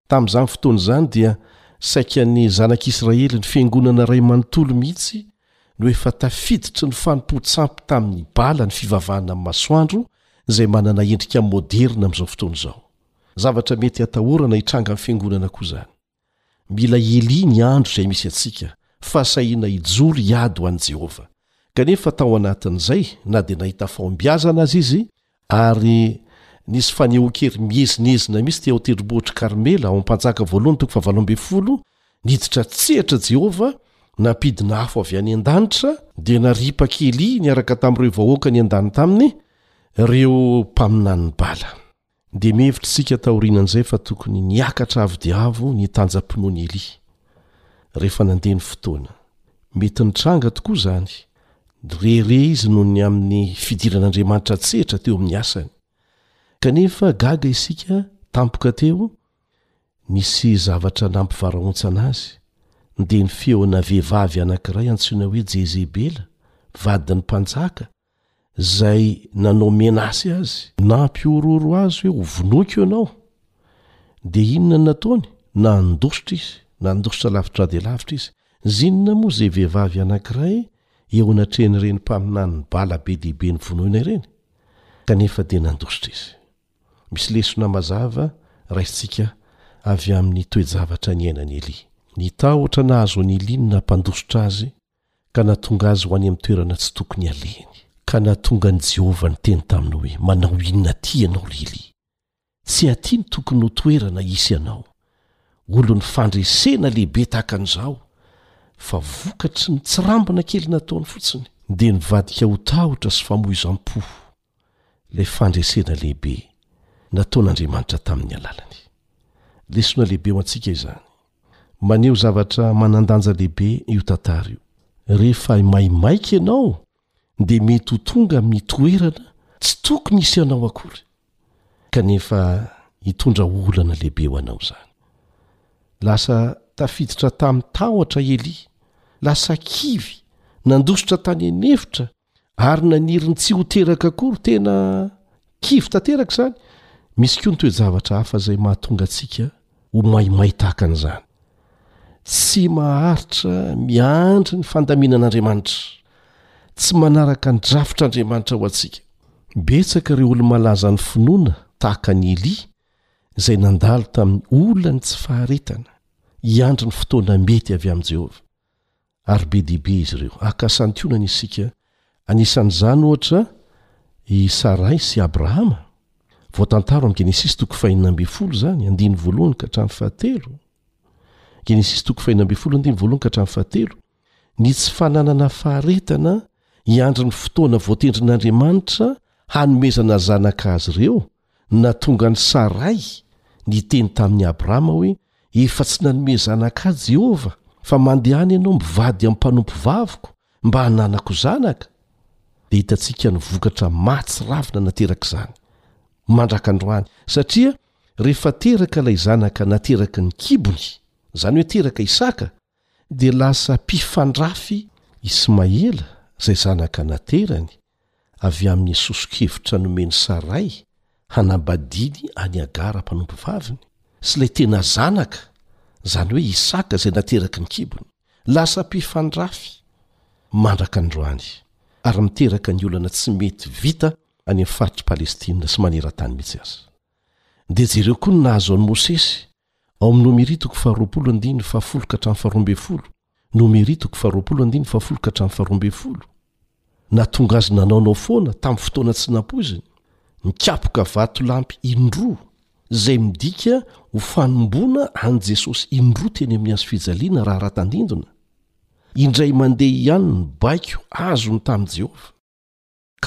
Tamin'izany fotoana izany dia saika ny zanak'Israely ny fiangonana iray manontolo mihitsy no efa tafiditry ny fanompoan-tsampy tamin'i Bala ny fivavahana amin'ny masoandro izay manana endrika moderina amin'izao fotoana izao. Zavatra mety hatahorana hitranga amin'ny fiangonana koa izany. Mila Elia ny andro izay misy antsika, fahasahiana hijoro hiady ho an'i Jehovah. Kanefa tao anatin'izay, na dia nahita fahombiazana aza izy, Ary nisy fanehoan-kery miezinezina mihitsy teo amin'ny Tendrombohitr'i Karmela, ao amin'ny Mpanjaka Voalohany toko fahavalo ambin'ny folo, niditra an-tsehatra Jehovah nampidina afo avy any an-danitra, dia naripaka Elia niaraka tamin'ireo vahoaka niandany taminy, ireo mpaminanin'i Bala. Dia mihevitra isika taorianan'izay fa tokony niakatra avo dia avo ny tanjam-pinoan'i Elia, rehefa nandeha ny fotoana. Mety nitranga tokoa izany, Nirehareha izy noho ny amin'ny fidiran'Andriamanitra an-tsehatra teo amin'ny asany. Kanefa gaga isika tampoka teo, nisy zavatra nampivarahontsana azy, dia ny feona vehivavy anankiray antsoina hoe Jezebela, vadin'ny mpanjaka, izay nanao menasy azy. Nampihorohoro azy hoe, Hovonoiko ianao! Dia inona no nataony? Nandositra izy, nandositra lavitr'Ady lavitra izy. Zinona moa izay vehivavy anankiray eo anatrehan'ireny mpaminanin'i Bala be dia be novonoina ireny? Kanefa dia nandositra izy. Misy lesona mazava raisintsika avy amin'ny toe-javatra niainan'i Elia. Ny tahotra nahazo an'i Elia no nampandositra azy ka nahatonga azy ho any amin'ny toerana tsy tokony halehiny. Ka nahatonga an'i Jehovah niteny taminy hoe, Manao inona aty ianao, ry Elia? Tsy aty no tokony ho toerana hisy anao, olon'ny fandresena lehibe tahaka an'izao, fa vokatry ny tsirambina kely nataony fotsiny, dia nivadika ho tahotra sy famoizam-po ilay fandresena lehibe nataon'Andriamanitra tamin'ny alalany. Lesona lehibe ho antsika izany. Maneho zavatra manan-danja lehibe io tantara io. Rehefa maimaika ianao dia mety ho tonga amin'ny toerana tsy tokony hisy anao akory, kanefa hitondra olana lehibe ho anao izany. Lasa tafiditra tamin'ny tahotra i Elia, lasa kivy, nandositra tany an'efitra ary naniry ny tsy ho teraka akory. Tena kivy tanteraka izany! Misy koa ny toe-javatra hafa izay mahatonga antsika ho maimay tahaka an'izany. Tsy maharitra miandry ny fandaminan'Andriamanitra. Tsy manaraka ny drafitr'Andriamanitra ho antsika. Betsaka ireo olo-malaza ny finoana tahaka an'i Elia izay nandalo tamin'ny olan'ny tsy faharetana hiandry ny fotoana mety avy amin'i Jehovah. ary be dia be izy ireo. Haka santionany isika, anisan'izany, ohatra, i Saray sy Abrahama. Voatantaro amin'i Genesisy toko fahenina ambin'ny folo izany, andininy voalohany ka hatramin'ny fahatelo. Genesisy toko fahenina ambin'ny folo, andininy voalohany ka hatramin'ny fahatelo. Ny tsy fananana faharetana hiandry ny fotoana voatendrin'Andriamanitra hanomezana zanaka azy ireo, Nahatonga an'i Saray niteny tamin'i Abrahama hoe, Efa tsy nanome zanaka ahy Jehovah, fa mandehana ianao mivady amin'ny mpanompovaviko mba hananako zanaka. Dia hitantsika ny vokatra mahatsiravina naterak'izany, mandraka androany, satria rehefa teraka ilay zanaka nateraky ny kibony, izany hoe teraka Isaka, dia lasa mpifandrafy Ismaela, izay zanaka naterany, avy amin'ny soso-kevitra nomen'i Saray hanambadiany an'i Hagara mpanompovaviny, sy ilay tena zanaka, izany hoe Isaka izay nateraky ny kibony, lasa mpifandrafy mandraka androany, ary miteraka ny olana tsy mety vita any amin'ny faritr'i Palestina sy maneran-tany mihitsy aza. Dia jereo koa ny nahazo an'i Mosesy, ao amin'ny Nomeria toko faharoapolo andininy fahafolo ka hatramin'ny faharoa ambin'ny folo, Nomery toko faharoapolo andininy fahafolo ka hatramin'ny faharoa ambin'ny folo. Nahatonga azy nanaonao foana tamin'ny fotoana tsy nampoiziny, nikapoka vatolampy indroa, izay midika ho fanomboana an'i Jesosy indroa teny amin'ny hazo fijaliana raharaha tandindona. Indray mandeha ihany ny baiko azony tamin'i Jehovah.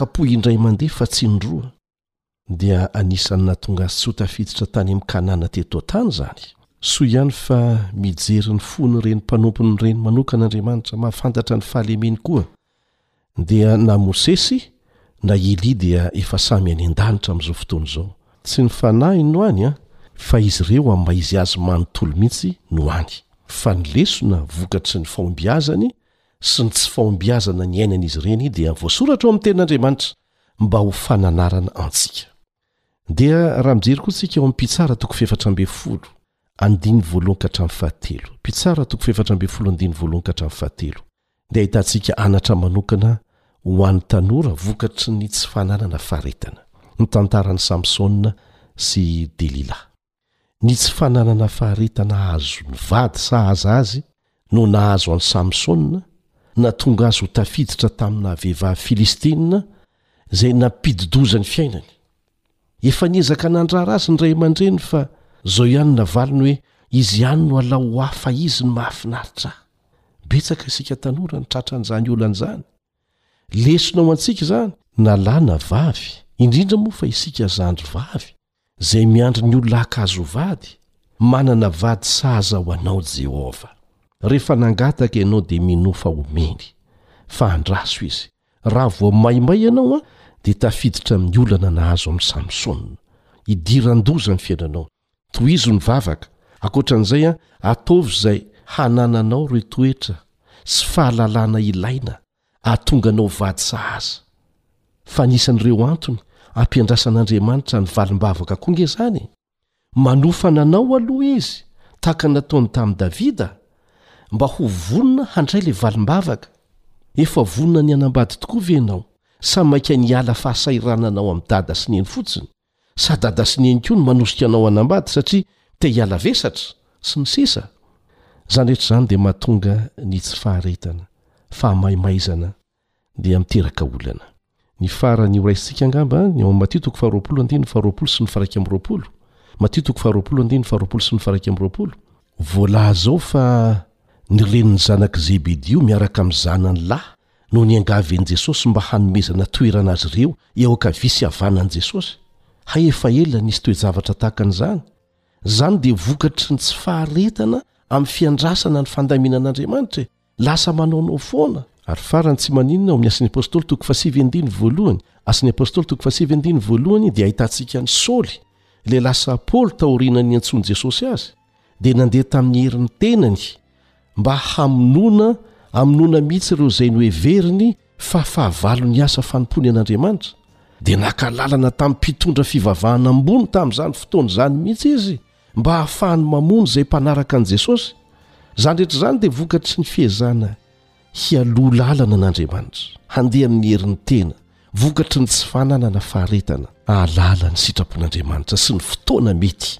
Kapohy indray mandeha fa tsy indroa. Dia anisan'ny nahatonga azy tsy ho tafiditra tany amin'i Kanana teto an-tany izany. Soa ihany fa mijery ny fon'ireny mpanompony ireny manokana Andriamanitra, mahafantatra ny fahalemeny koa. Dia na Mosesy na i Elia dia efa samy any an-danitra amin'izao fotoana izao. Tsy ny fanahiny no any an, fa izy ireo amin'ny maha izy azy manontolo mihitsy no any. Fa ny lesona vokatry ny fahombiazany sy ny tsy fahombiazana niainan'izy ireny dia voasoratra ao amin'ny Tenin'Andriamanitra mba ho fananarana antsika. Dia raha mijery koa isika ao amin'ny Mpitsara toko fahefatra ambin'ny folo, andininy voalohany ka hatramin'ny fahatelo. Mpitsara toko fahefatra ambin'ny folo andininy voalohany ka hatramin'ny fahatelo dia ahitantsika anatra manokana ho an'ny tanora vokatry ny tsy fananana faharetana, ny tantaran'i Samsona sy Delila. Ny tsy fananana faharetana hahazo ny vady sahaza azy no nahazo an'i Samsona, nahatonga azy ho tafiditra tamina vehivavy Filistina izay nampidi-doza ny fiainany. Efa niezaka nandrara azy ny ray aman-dreny fa izao ihany ny navaliny hoe, Izy ihany no alao ho ahy fa Izy no mahafinaritra ahy. Betsaka isika tanora no tratra an'izany olana izany. Lesona ho antsika izany na lahy na vavy, indrindra moa fa isika zandrivavy izay miandry ny olona hakazo ho vady, manana vady sahaza ho anao Jehovah. Rehefa nangataka ianao dia minoa fa homeny. Fa andraso izy. Raha vao maimay ianao dia tafiditra amin'ny olana nahazo an'i Samsona. Hidiran-doza ny fiainanao. Tohizo ny vavaka. Ankoatra an'izay, ataovy izay hanananao ireo toetra sy fahalalana ilaina Ahatonga anao ho vady sahaza. Fa anisan'ireo antony ampiandrasan'Andriamanitra ny valim-bavaka koa ange izany e! Manofana anao aloha Izy, tahaka ny nataony tamin'i Davida, mba ho vonona handray ilay valim-bavaka. Efa vonona ny hanambady tokoa ve ianao, sa mainka niala fahasahirananao amin'i Dada sy Neny fotsiny? Sa dada sy neny koa no manosika anao hanambady satria te hiala vesatra? sy ny sisa Izany rehetra izany dia mahatonga ny tsy faharetana, fahamaimaizana dia miteraka olana. Ny farany horaisintsika angamba ny ao amin'ny Matio toko faharoapolo andininy faharoapolo sy ny faraika amby roapolo. Matio toko faharoapolo andininy faharoapolo sy ny faraika amby roapolo. Voalaza ao fa ny renin'ny zanak'i Zebedio miaraka amin'ny zanany lahy no niangavian'i Jesosy mba hanomezana toerana azy ireo eo ankavia sy havanan'i Jesosy, hay efa ela nisy toe-javatra tahaka an'izany, izany dia vokatry ny tsy faharetana amin'ny fiandrasana ny fandamianan'Andriamanitra e! lasa manaonao foana. Ary farany tsy maninona ao amin'ny Asan'ny Apostoly toko fahasivy andiny voalohany, Asan'ny Apostoly toko fahasivy andiny voalohany dia ahitantsika an'i Saoly, ilay lasa Paoly taorianan'ny niantsoan'i Jesosy azy, dia nandeha tamin'ny herin'ny tenany mba hamonoana amonoana mihitsy ireo izay noheveriny fa fahavalon'ny asa fanompoany an'Andriamanitra, dia naka lalana tamin'ny mpitondra fivavahana ambony tamin'izany fotoana izany mihitsy izy mba hahafahany mamono izay mpanaraka an'i Jesosy. Izany rehetra izany dia vokatry ny fiezahana hialoha lalana an'Andriamanitra, handeha amin'ny herin'ny tena, vokatry ny tsy fananana faharetana hahalala ny sitrapon'Andriamanitra sy ny fotoana mety